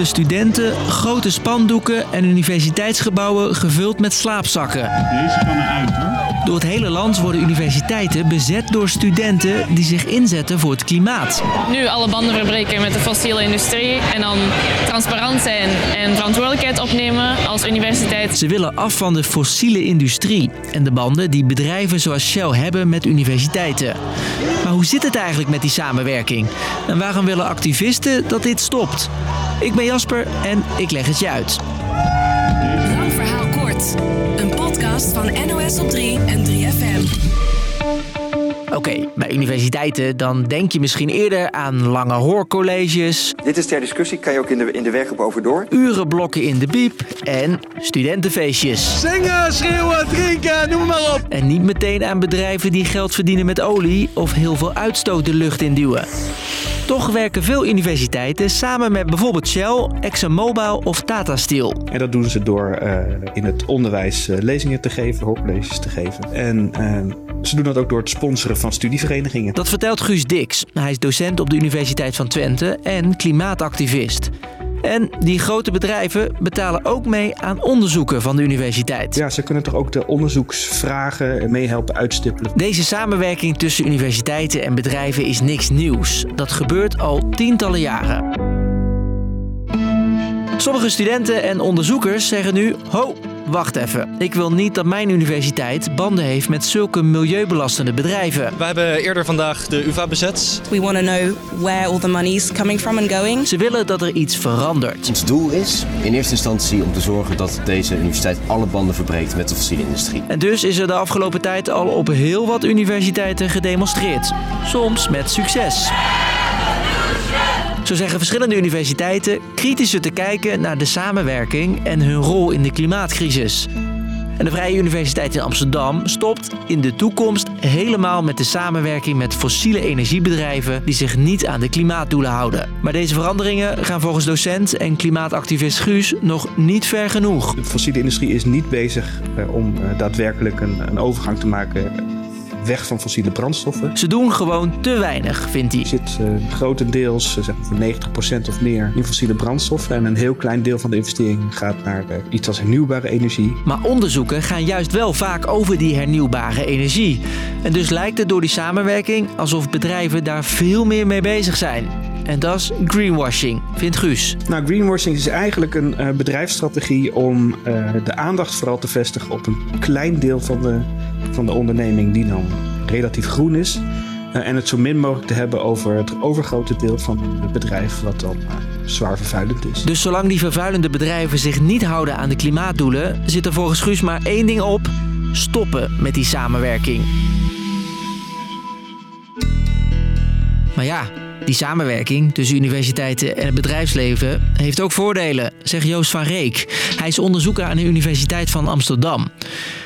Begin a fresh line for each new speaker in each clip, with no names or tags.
duizenden studenten, grote spandoeken en universiteitsgebouwen gevuld met slaapzakken.
Deze kan eruit hoor.
Door het hele land worden universiteiten bezet door studenten die zich inzetten voor het klimaat.
Nu alle banden verbreken met de fossiele industrie en dan transparant zijn en verantwoordelijkheid opnemen als universiteit.
Ze willen af van de fossiele industrie en de banden die bedrijven zoals Shell hebben met universiteiten. Maar hoe zit het eigenlijk met die samenwerking? En waarom willen activisten dat dit stopt? Ik ben Jasper en ik leg het je uit.
Lang verhaal kort. Een podcast van NOS op 3 en 3FM.
Oké, bij universiteiten dan denk je misschien eerder aan lange hoorcolleges,
Dit is ter discussie, kan je ook in de, in de werkgroep over door.
urenblokken in de biep en studentenfeestjes.
Zingen, schreeuwen, drinken, noem maar op.
En niet meteen aan bedrijven die geld verdienen met olie of heel veel uitstoot de lucht induwen. Toch werken veel universiteiten samen met bijvoorbeeld Shell, ExxonMobil of Tata Steel.
En dat doen ze door eh, in het onderwijs eh, lezingen te geven, hoorcolleges te geven. En eh, ze doen dat ook door het sponsoren van studieverenigingen.
Dat vertelt Guus Dix. Hij is docent op de Universiteit van Twente en klimaatactivist. En die grote bedrijven betalen ook mee aan onderzoeken van de universiteit.
Ja, ze kunnen toch ook de onderzoeksvragen meehelpen uitstippelen.
Deze samenwerking tussen universiteiten en bedrijven is niks nieuws. Dat gebeurt al tientallen jaren. Sommige studenten en onderzoekers zeggen nu: Ho, wacht even. Ik wil niet dat mijn universiteit banden heeft met zulke milieubelastende bedrijven.
We hebben eerder vandaag de UvA bezet.
We want to know where all the money's coming from and going.
Ze willen dat er iets verandert.
Ons doel is in eerste instantie om te zorgen dat deze universiteit alle banden verbreekt met de fossiele industrie.
En dus is er de afgelopen tijd al op heel wat universiteiten gedemonstreerd. Soms met succes. Zo zeggen verschillende universiteiten kritischer te kijken naar de samenwerking en hun rol in de klimaatcrisis. En de Vrije Universiteit in Amsterdam stopt in de toekomst helemaal met de samenwerking met fossiele energiebedrijven die zich niet aan de klimaatdoelen houden. Maar deze veranderingen gaan volgens docent en klimaatactivist Guus nog niet ver genoeg.
De fossiele industrie is niet bezig eh, om eh, daadwerkelijk een, een overgang te maken weg van fossiele brandstoffen.
Ze doen gewoon te weinig, vindt hij.
Er zit eh, grotendeels, uh, zeg maar voor 90% of meer, in fossiele brandstoffen. En een heel klein deel van de investering gaat naar eh, iets als hernieuwbare energie.
Maar onderzoeken gaan juist wel vaak over die hernieuwbare energie. En dus lijkt het door die samenwerking alsof bedrijven daar veel meer mee bezig zijn. En dat is greenwashing, vindt Guus.
Nou, greenwashing is eigenlijk een uh, bedrijfsstrategie om uh, de aandacht vooral te vestigen op een klein deel van de, van de onderneming die dan relatief groen is. Uh, en het zo min mogelijk te hebben over het overgrote deel van het bedrijf wat dan zwaar vervuilend is.
Dus zolang die vervuilende bedrijven zich niet houden aan de klimaatdoelen, zit er volgens Guus maar één ding op: stoppen met die samenwerking. Maar ja, die samenwerking tussen universiteiten en het bedrijfsleven heeft ook voordelen, zegt Joost van Reek. Hij is onderzoeker aan de Universiteit van Amsterdam.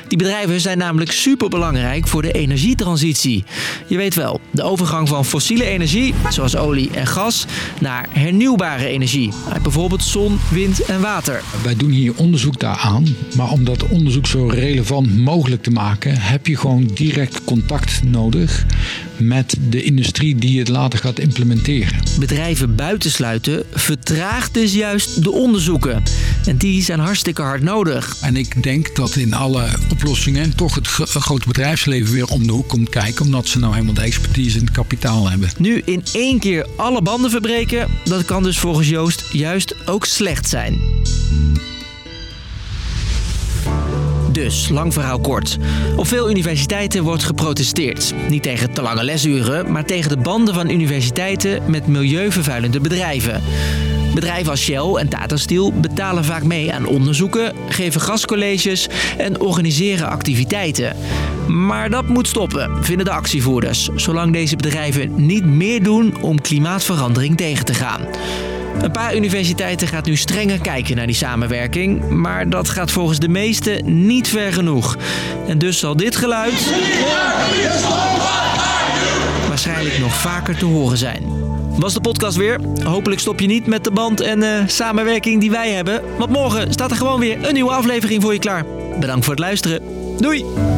Die bedrijven zijn namelijk superbelangrijk voor de energietransitie. Je weet wel, de overgang van fossiele energie, zoals olie en gas, naar hernieuwbare energie. Bijvoorbeeld zon, wind en water.
Wij doen hier onderzoek daaraan, maar om dat onderzoek zo relevant mogelijk te maken, heb je gewoon direct contact nodig met de industrie die het later gaat implementeren.
Bedrijven buitensluiten vertraagt dus juist de onderzoeken. En die zijn hartstikke hard nodig.
En ik denk dat in alle oplossingen toch het grote bedrijfsleven weer om de hoek komt kijken, omdat ze nou helemaal de expertise en het kapitaal hebben.
Nu in één keer alle banden verbreken, dat kan dus volgens Joost juist ook slecht zijn. Dus, lang verhaal kort. Op veel universiteiten wordt geprotesteerd. Niet tegen te lange lesuren, maar tegen de banden van universiteiten met milieuvervuilende bedrijven. Bedrijven als Shell en Tata Steel betalen vaak mee aan onderzoeken, geven gastcolleges en organiseren activiteiten. Maar dat moet stoppen, vinden de actievoerders, zolang deze bedrijven niet meer doen om klimaatverandering tegen te gaan. Een paar universiteiten gaat nu strenger kijken naar die samenwerking, maar dat gaat volgens de meesten niet ver genoeg. En dus zal dit geluid waarschijnlijk nog vaker te horen zijn. Was de podcast weer. Hopelijk stop je niet met de band en uh, samenwerking die wij hebben. Want morgen staat er gewoon weer een nieuwe aflevering voor je klaar. Bedankt voor het luisteren. Doei!